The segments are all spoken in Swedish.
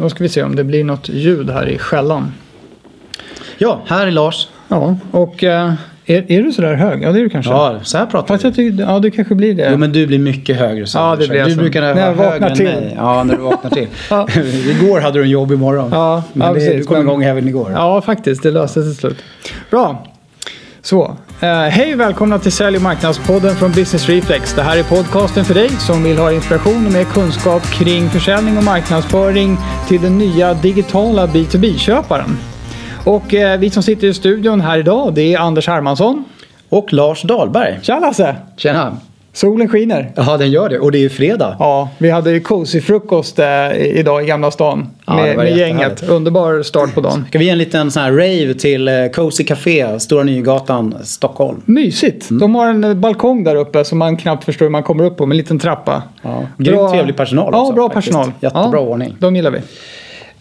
Då ska vi se om det blir något ljud här i skällan. Ja, här är Lars. Ja, och eh, är, är du sådär hög? Ja, det är du kanske. Ja, så här pratar Fast vi. jag tycker, ja du kanske blir det. Jo, men du blir mycket högre. Så Ja, det blir Du så. brukar vara högre till. än mig. Ja, när du vaknar till. Ja. igår hade du en jobb imorgon. Ja, men ja, det, precis. du kom igång även igår. Ja, faktiskt. Det löste sig till slut. Bra. Så, eh, hej och välkomna till Sälj och marknadspodden från Business Reflex. Det här är podcasten för dig som vill ha inspiration och mer kunskap kring försäljning och marknadsföring till den nya digitala B2B-köparen. Och eh, vi som sitter i studion här idag, det är Anders Hermansson. Och Lars Dahlberg. Tja Lasse! Tjena. Solen skiner. Ja, den gör det. Och det är ju fredag. Ja, vi hade ju cozy-frukost eh, i- idag i Gamla stan Ja, med, med gänget. Underbar start på dagen. Ska vi ge en liten sån här rave till eh, Cozy Café, Stora Nygatan, Stockholm? Mysigt. Mm. De har en eh, balkong där uppe som man knappt förstår hur man kommer upp på med en liten trappa. Ja. Grymt trevlig personal Ja, också, bra faktiskt. personal. Jättebra ja, ordning. De gillar vi.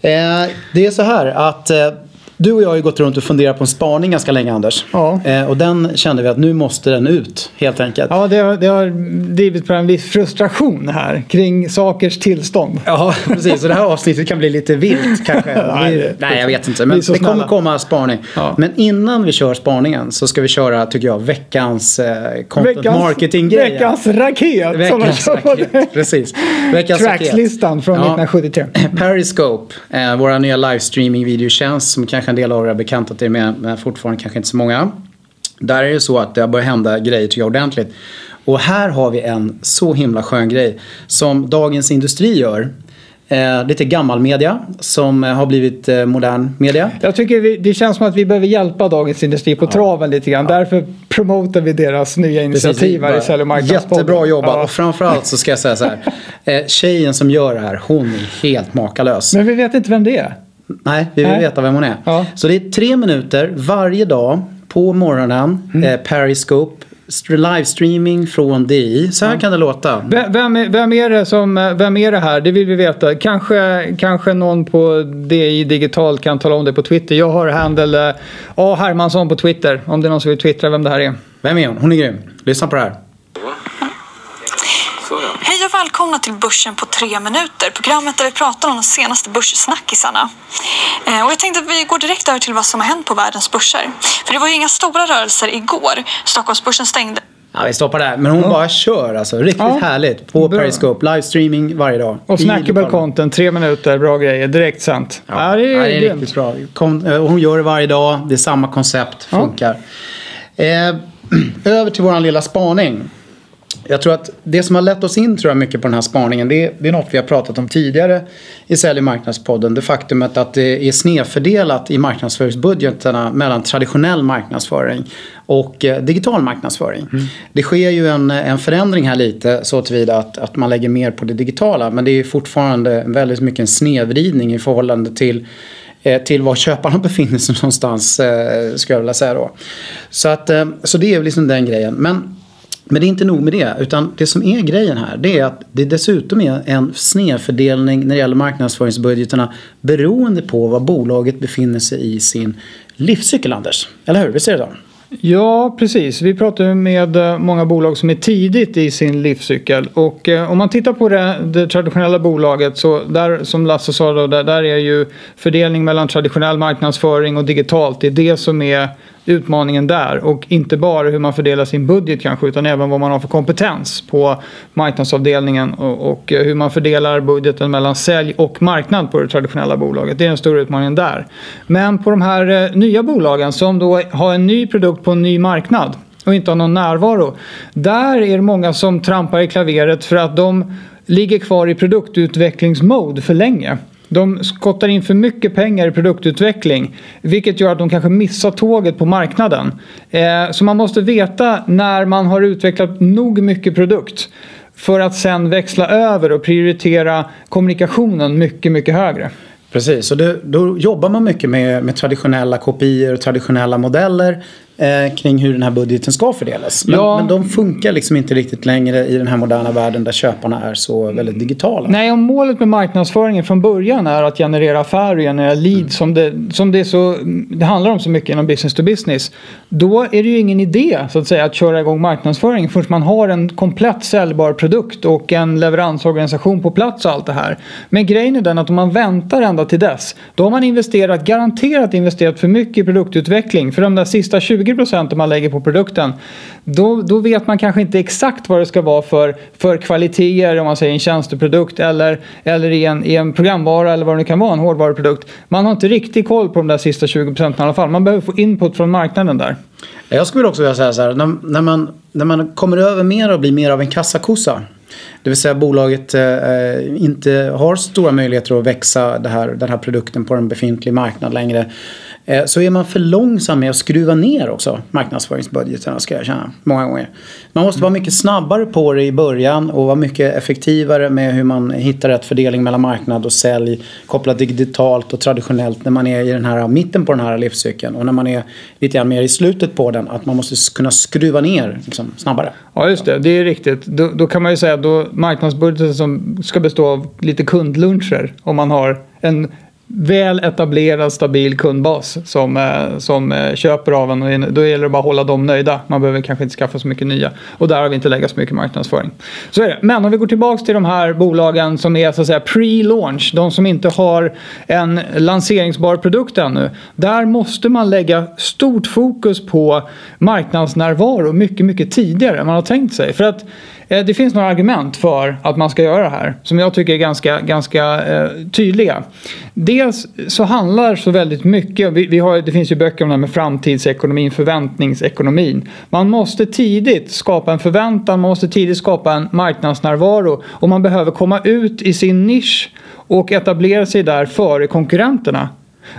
Eh, det är så här att eh, du och jag har ju gått runt och funderat på en spaning ganska länge Anders. Ja. Eh, och den kände vi att nu måste den ut helt enkelt. Ja, det har, det har drivit på en viss frustration här kring sakers tillstånd. Ja, precis. Så det här avsnittet kan bli lite vilt kanske. Nej, Nej, jag vet inte. Men det kommer komma spaning. Ja. Men innan vi kör spaningen så ska vi köra, tycker jag, veckans eh, content veckans raket. som de Veckans kör på raket. Precis. Veckans raket. Trackslistan från Ja. 1973. Periscope, eh, våra nya livestreaming videotjänst som kanske en del av er har bekantat er med, men fortfarande kanske inte så många. Där är det så att det har börjat hända grejer tycker jag ordentligt. Och här har vi en så himla skön grej som Dagens Industri gör. Eh, lite gammal media som eh, har blivit eh, modern media. Jag tycker vi, det känns som att vi behöver hjälpa Dagens Industri på traven lite grann. Därför promotar vi deras nya initiativ här i Sälj och. Jättebra jobbat Ja. och framförallt så ska jag säga så här. Eh, tjejen som gör det här, hon är helt makalös. Men vi vet inte vem det är. Nej, vi vill Nej. veta vem hon är. Ja. Så det är tre minuter varje dag på morgonen. Mm. Eh, Periscope. st- Livestreaming från DI. Så här kan det låta. V- Vem är, vem, är det som, vem är det här? Det vill vi veta. Kanske, kanske någon på DI Digital kan tala om det på Twitter. Jag har handle eh, A. Hermansson på Twitter. Om det är någon som vill twittra vem det här är. Vem är hon? Hon är grym. Lyssna på det här. Ja. Och välkomna till Börsen på tre minuter. Programmet där vi pratar om de senaste börssnackisarna. Eh, och jag tänkte att vi går direkt över till vad som har hänt på världens börser. För det var ju inga stora rörelser igår. Stockholmsbörsen stängde Ja, vi stoppar där. Men hon bara kör alltså. Riktigt Ja. härligt. På Bra. Livestreaming Livestreaming varje dag. Och snackable content, tre minuter, bra grejer, direkt sant. Ja, det är, Ja, det är riktigt bra. Eh, hon gör det varje dag. Det är samma koncept. Ja. Funkar. Eh, över till våran lilla spaning. Jag tror att det som har lett oss in tror jag mycket på den här spaningen det är, det är något vi har pratat om tidigare i Sälj marknadspodden. Det faktumet att det är snedfördelat i marknadsföringsbudgetarna mellan traditionell marknadsföring och eh, digital marknadsföring. Det sker ju en, en förändring här lite så tillvida att, att man lägger mer på det digitala men det är fortfarande väldigt mycket en snedvridning i förhållande till eh, till var köparna befinner sig någonstans, eh, skulle jag vilja säga då. Så, att, eh, så det är liksom den grejen. Men, men det är inte nog med det, utan det som är grejen här, det är att det dessutom är en snedfördelning när det gäller marknadsföringsbudgetarna beroende på var bolaget befinner sig i sin livscykel, Anders. Eller hur? Vi ser det då? Ja, precis. Vi pratar med eh, många bolag som är tidigt i sin livscykel. Och eh, om man tittar på det, det traditionella bolaget så där, som Lasse sa då, där, där är ju fördelning mellan traditionell marknadsföring och digitalt. Det är det som är utmaningen där. Och inte bara hur man fördelar sin budget kanske utan även vad man har för kompetens på marknadsavdelningen och, och eh, hur man fördelar budgeten mellan sälj och marknad på det traditionella bolaget. Det är den stora utmaningen där. Men på de här eh, nya bolagen som då har en ny produkt på en ny marknad och inte har någon närvaro. Där är det många som trampar i klaveret för att de ligger kvar i produktutvecklingsmode för länge. De skottar in för mycket pengar i produktutveckling vilket gör att de kanske missar tåget på marknaden. Eh, så man måste veta när man har utvecklat nog mycket produkt för att sen växla över och prioritera kommunikationen mycket, mycket högre. Precis, och det, då jobbar man mycket med, med traditionella kopior och traditionella modeller eh, kring hur den här budgeten ska fördelas. Men, Ja. men de funkar liksom inte riktigt längre i den här moderna världen där köparna är så väldigt digitala. Nej, om målet med marknadsföringen från början är att generera affärer och generera lead som, det, som det, så, det handlar om så mycket inom business to business. Då är det ju ingen idé så att säga att köra igång marknadsföring förrän man har en komplett säljbar produkt och en leveransorganisation på plats och allt det här. Men grejen är den att om man väntar ända till dess då har man investerat, garanterat investerat för mycket i produktutveckling. För de där sista 20 om man lägger på produkten då, då vet man kanske inte exakt vad det ska vara för, för kvaliteter om man säger en tjänsteprodukt eller, eller i, en, i en programvara eller vad det nu kan vara, en hårdvaruprodukt. Man har inte riktigt koll på de där sista 20 procenten i alla fall. Man behöver få input från marknaden där. Jag skulle också vilja säga så här, när, när, man, när man kommer över mer och blir mer av en kassakossa. Det vill säga bolaget eh, inte har stora möjligheter att växa det här, den här produkten på en befintlig marknad längre. Eh, så är man för långsam med att skruva ner också marknadsföringsbudgeterna ska jag känna. Många gånger. Man måste vara mycket snabbare på det i början och vara mycket effektivare med hur man hittar rätt fördelning mellan marknad och sälj. Kopplat digitalt och traditionellt när man är i den här mitten på den här livscykeln. Och när man är lite grann mer i slutet på den. Att man måste kunna skruva ner liksom, snabbare. Ja just det, det är riktigt. Då, då kan man ju säga att marknadsbudgeten som ska bestå av lite kundluncher om man har en väl etablerad stabil kundbas som, eh, som eh, köper av en. Och då gäller det bara att hålla dem nöjda. Man behöver kanske inte skaffa så mycket nya. Och där har vi inte lägga så mycket marknadsföring. Så är det. Men om vi går tillbaka till de här bolagen som är så att säga pre-launch. De som inte har en lanseringsbar produkt ännu. Där måste man lägga stort fokus på marknadsnärvaro mycket, mycket tidigare än man har tänkt sig. För att Eh, det finns några argument för att man ska göra det här som jag tycker är ganska, ganska eh, tydliga. Dels så handlar så väldigt mycket, vi, vi har, det finns ju böcker om det här med framtidsekonomin, förväntningsekonomin. Man måste tidigt skapa en förväntan, man måste tidigt skapa en marknadsnärvaro och man behöver komma ut i sin nisch och etablera sig där före konkurrenterna.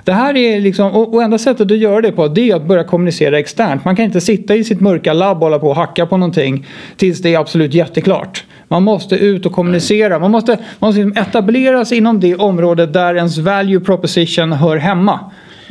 Det här är liksom, och, och enda sättet att göra det på det är att börja kommunicera externt. Man kan inte sitta i sitt mörka labb och hålla på och hacka på någonting tills det är absolut jätteklart. Man måste ut och kommunicera. Man måste, man måste liksom etablera sig inom det området där ens value proposition hör hemma.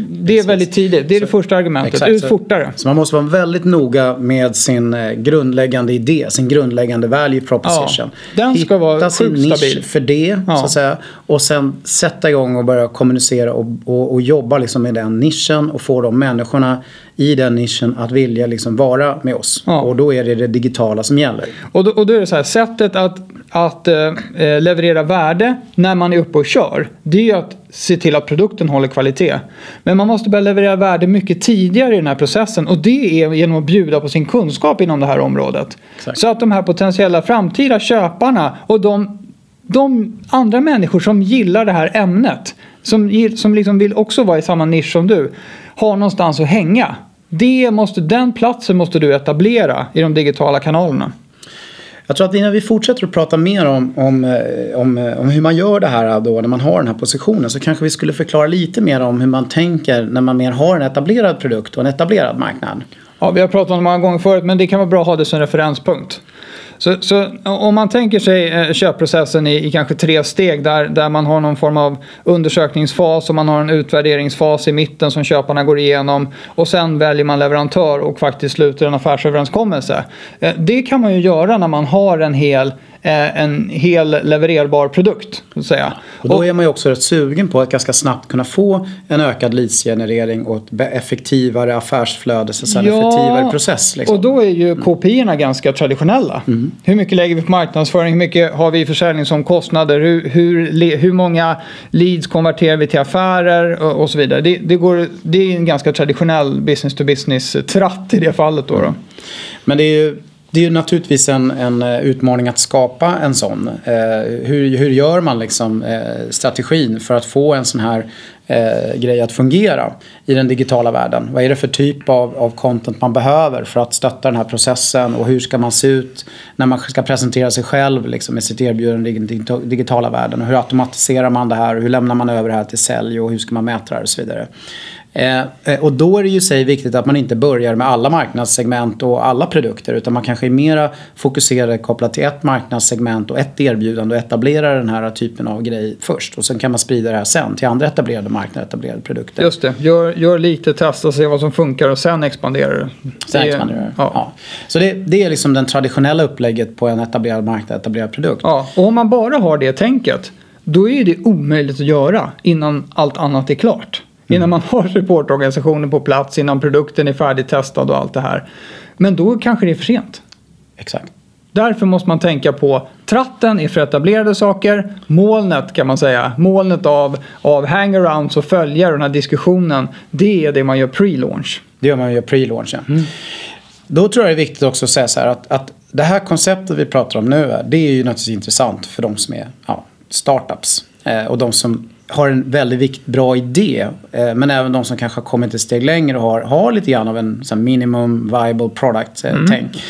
Det är väldigt tidigt. Det är det första argumentet. Exakt, Ut så- fortare. Så man måste vara väldigt noga med sin eh, grundläggande idé, sin grundläggande value proposition. Ja, den ska vara Hitta sin sjukt nisch stabil. för det, Ja. så att säga. Och sen sätta igång och börja kommunicera och, och, och jobba liksom med den nischen och få de människorna i den nischen att vilja liksom vara med oss. Ja. Och då är det det digitala som gäller. Och då, och då är det så här, sättet att, att eh, eh, leverera värde när man är uppe och kör, det är ju att se till att produkten håller kvalitet. Men man måste börja leverera värde mycket tidigare i den här processen och det är genom att bjuda på sin kunskap inom det här området. Exakt. Så att de här potentiella framtida köparna och de, de andra människor som gillar det här ämnet, som, som liksom vill också vara i samma nisch som du, har någonstans att hänga. Det måste, den platsen måste du etablera i de digitala kanalerna. Jag tror att innan vi fortsätter att prata mer om, om, eh, om, eh, om hur man gör det här då när man har den här positionen så kanske vi skulle förklara lite mer om hur man tänker när man mer har en etablerad produkt och en etablerad marknad. Ja, vi har pratat om det många gånger förut men det kan vara bra att ha det som referenspunkt. Så, så om man tänker sig eh, köpprocessen i, i kanske tre steg där, där man har någon form av undersökningsfas och man har en utvärderingsfas i mitten som köparna går igenom och sen väljer man leverantör och faktiskt sluter en affärsöverenskommelse. Eh, det kan man ju göra när man har en hel, en hel levererbar produkt. Så att säga. Och då är man ju också rätt sugen på att ganska snabbt kunna få en ökad leadsgenerering och ett effektivare affärsflöde, så en effektivare process. Liksom. Och då är ju KPI-erna ganska traditionella. Hur mycket lägger vi på marknadsföring? Hur mycket har vi i försäljningsomkostnader? Hur, hur, hur många leads konverterar vi till affärer? Och, och så vidare. Det, det, går, det är en ganska traditionell business to business-tratt i det fallet. Då, då. Men det är ju, det är ju naturligtvis en, en eh, utmaning att skapa en sån. Eh, hur, hur gör man liksom eh, strategin för att få en sån här eh, grej att fungera i den digitala världen? Vad är det för typ av, av content man behöver för att stötta den här processen och hur ska man se ut när man ska presentera sig själv liksom, med sitt erbjudande i den digitala världen? Och hur automatiserar man det här? Hur lämnar man över det här till sälj och hur ska man mäta det här och så vidare? Eh, eh, och då är det ju sig viktigt att man inte börjar med alla marknadssegment och alla produkter utan man kanske är mera fokuserad kopplat till ett marknadssegment och ett erbjudande och etablera den här typen av grej först. Och sen kan man sprida det här sen till andra etablerade marknader, etablerade produkter. Just det, gör, gör lite test och se vad som funkar och sen expanderar det. Sen Det- expanderar det. Ja. Ja. Så det, det är liksom den traditionella upplägget på en etablerad marknad, etablerad produkt. Ja, och om man bara har det tänket, då är det omöjligt att göra innan allt annat är klart. Innan man har supportorganisationen på plats, innan produkten är färdigtestad och allt det här. Men då kanske det är för sent. Exakt. Därför måste man tänka på tratten är för etablerade saker. Molnet kan man säga, molnet av, av hangarounds och följare och den här diskussionen. Det är det man gör pre-launch. Det gör man ju i pre-launchen. Då tror jag det är viktigt också att säga så här att, att det här konceptet vi pratar om nu det är ju naturligtvis intressant för de som är ja, startups. Eh, och de som har en väldigt bra idé. Eh, men även de som kanske har kommit ett steg längre och har, har lite grann av en här minimum viable product eh, tänk.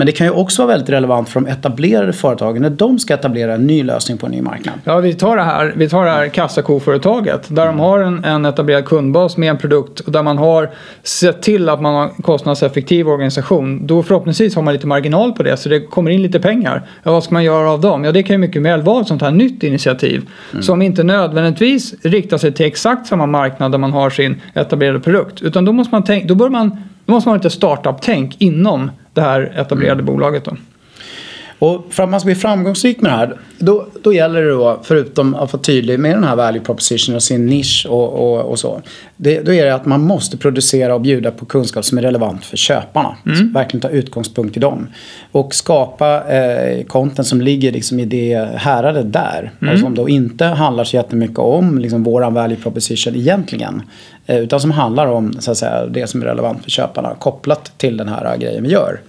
Men det kan ju också vara väldigt relevant för de etablerade företagen när de ska etablera en ny lösning på en ny marknad. Ja, vi tar det här, vi tar det här kassakoföretaget där de har en, en etablerad kundbas med en produkt och där man har sett till att man har en kostnadseffektiv organisation. Då förhoppningsvis har man lite marginal på det så det kommer in lite pengar. Ja, vad ska man göra av dem? Ja, det kan ju mycket väl vara ett sånt här nytt initiativ som inte nödvändigtvis riktar sig till exakt samma marknad där man har sin etablerade produkt. Utan då måste man, tänka, då bör man, då måste man ha lite startup-tänk inom det här etablerade bolaget. Då. Och för att man ska bli framgångsrik med det här, då, då gäller det då, förutom att vara tydlig med den här value proposition och sin nisch och, och, och så. Det, då är det att man måste producera och bjuda på kunskap som är relevant för köparna. Så verkligen ta utgångspunkt i dem. Och skapa eh, content som ligger liksom i det häradet där. Och som då inte handlar så jättemycket om liksom, våran value proposition egentligen. Eh, utan som handlar om så att säga, det som är relevant för köparna kopplat till den här grejen vi gör.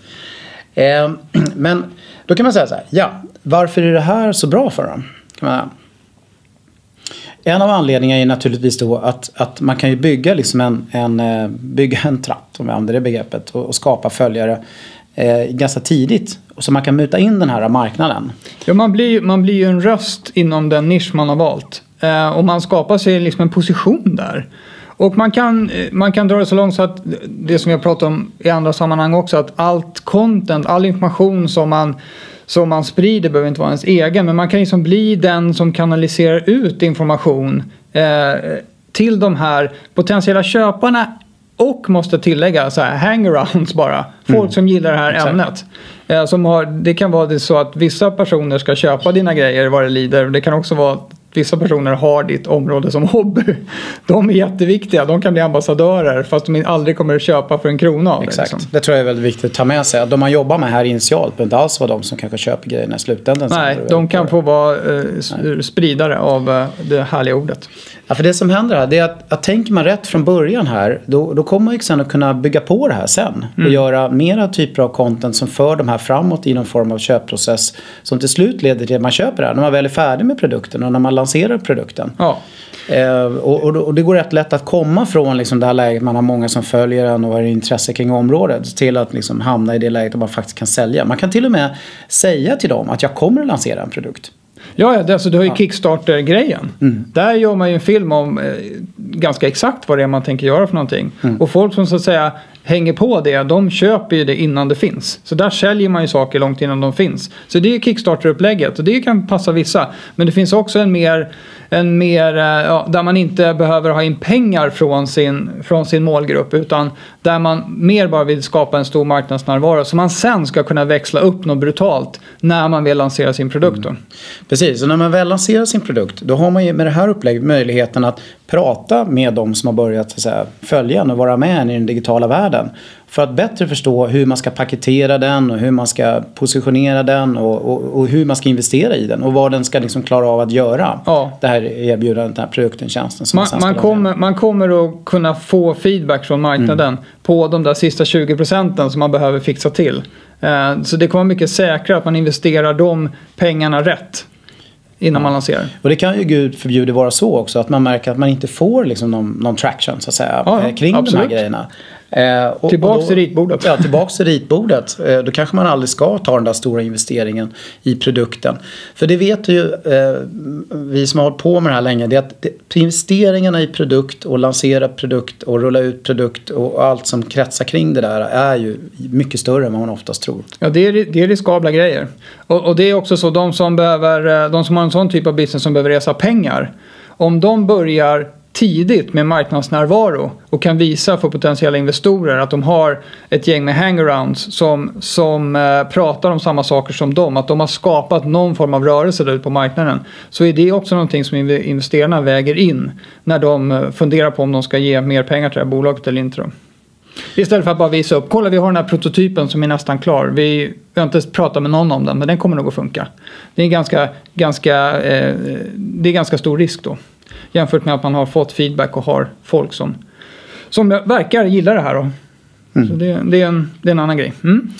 Eh, men då kan man säga så här, ja, varför är det här så bra för dem? En av anledningarna är naturligtvis då att, att man kan ju bygga, liksom en, en, eh, bygga en tratt, om vi använder det begreppet, och, och skapa följare eh, ganska tidigt. Och så man kan muta in den här marknaden. Ja, man blir, man blir ju en röst inom den nisch man har valt. Eh, och man skapar sig liksom en position där. Och man kan, eh, man kan dra det så långt så att det som vi har pratat om i andra sammanhang också, att allt content, all information som man, som man sprider behöver inte vara ens egen, men man kan liksom bli den som kanaliserar ut information eh, till de här potentiella köparna och måste tillägga så här hangarounds bara. Folk som gillar det här Exakt. ämnet. Eh, som har, det kan vara det så att vissa personer ska köpa dina grejer vad det lider. Det kan också vara vissa personer har ditt område som hobby. De är jätteviktiga. De kan bli ambassadörer fast de aldrig kommer att köpa för en krona av det. Exakt. liksom. Det tror jag är väldigt viktigt att ta med sig. Att de man jobbar med här initialt behöver inte alls vara de som kanske köper grejerna i slutändan. Nej, Det de kan få vara eh, spridare av eh, det härliga ordet. Ja, för det som händer här det är att, att tänker man rätt från början här då, då kommer man ju sen att kunna bygga på det här sen och göra mera typer av content som för de här framåt i någon form av köpprocess som till slut leder till att man köper det här när man väl är färdig med produkten och när man lanserar produkten. Ja. Eh, och, och, och det går rätt lätt att komma från liksom det här läget man har många som följer en och har intresse kring området till att liksom hamna i det läget där man faktiskt kan sälja. Man kan till och med säga till dem att jag kommer att lansera en produkt. Ja, det, alltså, du har ju Kickstarter-grejen. Där gör man ju en film om eh, ganska exakt vad det är man tänker göra för någonting. Och folk som så att säga hänger på det, de köper ju det innan det finns. Så där säljer man ju saker långt innan de finns. Så det är Kickstarter-upplägget och det kan passa vissa. Men det finns också en mer, en mer eh, ja, där man inte behöver ha in pengar från sin, från sin målgrupp utan där man mer bara vill skapa en stor marknadsnärvaro så man sen ska kunna växla upp något brutalt när man vill lansera sin produkt. Då. Mm. Precis, och när man väl lanserar sin produkt då har man ju med det här upplägget möjligheten att prata med de som har börjat så att säga, följa en och vara med en i den digitala världen. För att bättre förstå hur man ska paketera den och hur man ska positionera den och, och, och hur man ska investera i den och vad den ska liksom klara av att göra. Ja. Det här erbjudandet, den här produkten, tjänsten som Man, man, lansera. kommer, man kommer att kunna få feedback från marknaden Mm. på de där sista 20 procenten som man behöver fixa till. Eh, Så det kommer vara mycket säkrare att man investerar de pengarna rätt innan man lanserar. Och det kan ju gud förbjude vara så också att man märker att man inte får liksom någon, någon traction så att säga Ja, eh, kring de absolut. här grejerna. Eh, och, Tillbaks och då, till ritbordet. Ja, tillbaks till ritbordet. Eh, då kanske man aldrig ska ta den där stora investeringen i produkten. För det vet ju eh, vi som har hållit på med det här länge. Det är att det, investeringarna i produkt och lansera produkt och rulla ut produkt och allt som kretsar kring det där är ju mycket större än vad man oftast tror. Ja, det är, det är riskabla grejer. Och, och det är också så, de som, behöver, eh, de som har en sån typ av business som behöver resa pengar. Om de börjar tidigt med marknadsnärvaro och kan visa för potentiella investorer att de har ett gäng med hangarounds som, som eh, pratar om samma saker som dem, att de har skapat någon form av rörelse där ute på marknaden, så är det också någonting som investerarna väger in när de eh, funderar på om de ska ge mer pengar till det här bolaget eller inte. Då. Istället för att bara visa upp, kolla vi har den här prototypen som är nästan klar. Vi, vi har inte pratat med någon om den men den kommer nog att funka. Det är ganska, ganska, eh, det är ganska stor risk då. Jämfört med att man har fått feedback och har folk som, som verkar gilla det här. Då. Mm. Så det, det, är en, det är en annan grej. Mm.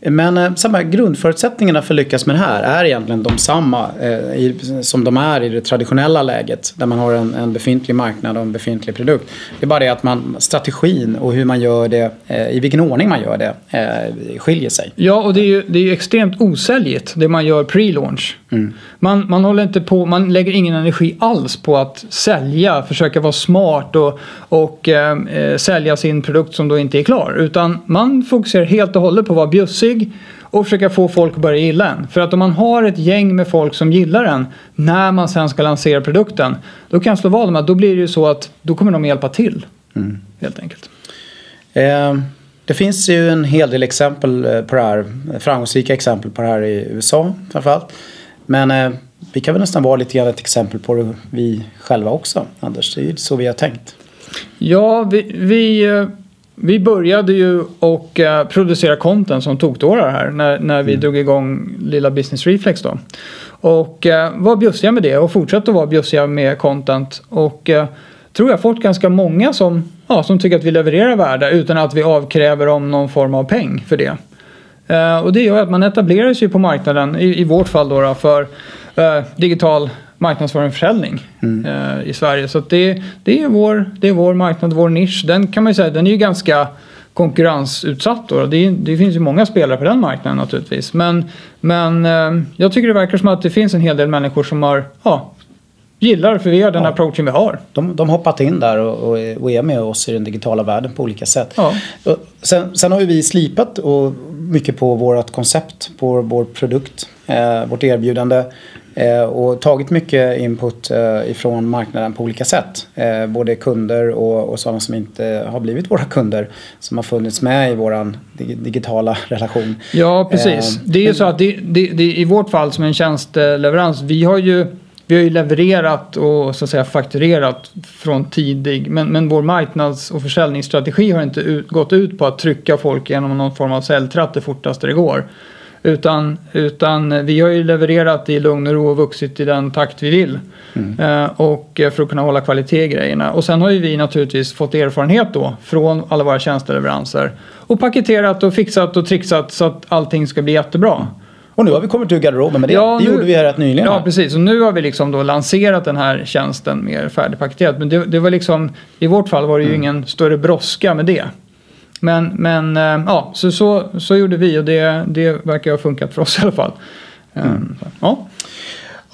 Men eh, samma grundförutsättningarna för att lyckas med det här är egentligen de samma eh, i, som de är i det traditionella läget. Där man har en, en, befintlig marknad och en befintlig produkt. Det är bara det att man, strategin och hur man gör det, eh, i vilken ordning man gör det, eh, skiljer sig. Ja, och det är ju, det är ju extremt osäljigt det man gör pre-launch. Mm. Man, man håller inte på, man lägger ingen energi alls på att sälja, försöka vara smart och, och eh, eh sälja sin produkt som då inte är klar. Utan man fokuserar helt och hållet på att vara bjussig och försöka få folk att börja gilla den. För att om man har ett gäng med folk som gillar den när man sen ska lansera produkten. Då kan jag slå vad om att då blir det ju så att då kommer de hjälpa till. Mm. Helt enkelt. Eh, det finns ju en hel del exempel eh, på det här. Framgångsrika exempel på det här i USA framförallt. Men eh, vi kan väl nästan vara lite grann ett exempel på det vi själva också, Anders. Det är ju så vi har tänkt. Ja, vi, vi, eh, vi började ju och uh, producera content som tokdårar här när, när vi mm. drog igång lilla Business Reflex då. Och uh, var bjussiga med det och fortsatte att vara bjussiga med content. Och tror jag fått ganska många som, ja, som tycker att vi levererar värde utan att vi avkräver dem någon form av peng för det. Uh, och det gör att man etablerar sig på marknaden, i, i vårt fall då, då för uh, digital marknadsföring och försäljning mm. uh, i Sverige. Så det, det, är vår, det är vår marknad, vår nisch. Den kan man ju säga, den är ju ganska konkurrensutsatt då. Det, det, finns ju många spelare på den marknaden naturligtvis. Men, men jag tycker det verkar som att det finns en hel del människor som har ja, gillar för vi har den ja. approachen vi har. De, de hoppat in där och, och, och, är med oss i den digitala världen på olika sätt. Ja. Sen, sen har ju vi slipat och mycket på vårt koncept, på vår produkt, eh, vårt erbjudande. Eh, och tagit mycket input eh, ifrån marknaden på olika sätt. Både kunder och, och sådana som inte har blivit våra kunder. Som har funnits med i vår dig, digitala relation. Ja, precis. Det är ju så att det, det, det, i vårt fall som en tjänsteleverans, vi har ju vi har ju levererat och så att säga fakturerat från tidig men, men vår marknads och försäljningsstrategi har inte ut, gått ut på att trycka folk genom någon form av säljtratt det fortaste det går. Utan, utan vi har ju levererat i lugn och ro och vuxit i den takt vi vill. Mm. Eh, och för att kunna hålla kvalitet i grejerna. Och sen har ju vi naturligtvis fått erfarenhet då från alla våra tjänsteleveranser. Och paketerat och fixat och trixat så att allting ska bli jättebra. Och nu har vi kommit ur garderoben med det. Ja, det nu, gjorde vi här rätt nyligen. Ja, precis. Och nu har vi liksom då lanserat den här tjänsten mer färdigpaketerat. Men det, det var liksom, i vårt fall var det ju mm. ingen större brådska med det. Men, men eh, ja, så, så, så gjorde vi och det, det verkar ha funkat för oss i alla fall. Mm. Um, ja.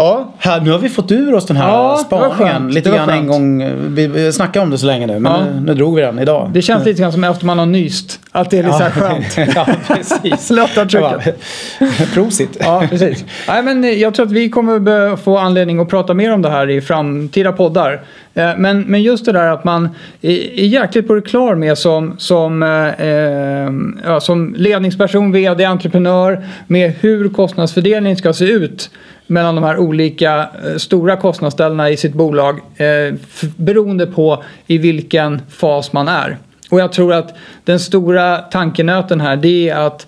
Ja, här, nu har vi fått ur oss den här ja, spaningen. Lite grann en gång. Vi, vi snackade om det så länge nu, men ja. nu, nu drog vi den idag. Det känns lite grann som efter man har nyst. Att det är lite ja. skönt. ja, precis. Lätta trycket. Prosit. Ja, precis. Nej, men jag tror att vi kommer få anledning att prata mer om det här i framtida poddar. Eh, men, men just det där att man är jäkligt på det klar med som, som, eh, eh ja, som ledningsperson, vd, entreprenör med hur kostnadsfördelningen ska se ut mellan de här olika eh, stora kostnadsställena i sitt bolag eh, beroende på i vilken fas man är. Och jag tror att den stora tankenöten här det är att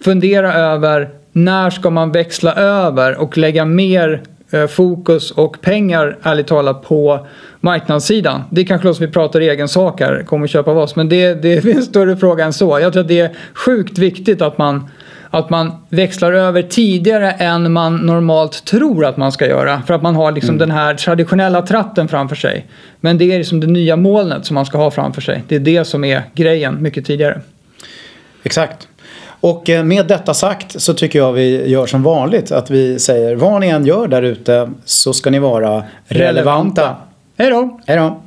fundera över när ska man växla över och lägga mer fokus och pengar ärligt talat på marknadssidan. Det kanske låter som vi pratar egen sak här, kommer köpa av oss, men det, det är en större fråga än så. Jag tror att det är sjukt viktigt att man att man växlar över tidigare än man normalt tror att man ska göra. För att man har liksom den här traditionella tratten framför sig. Men det är liksom det nya molnet som man ska ha framför sig. Det är det som är grejen mycket tidigare. Exakt. Och eh, med detta sagt så tycker jag vi gör som vanligt att vi säger vad ni än gör där ute så ska ni vara relevanta. Hej då! Hej då!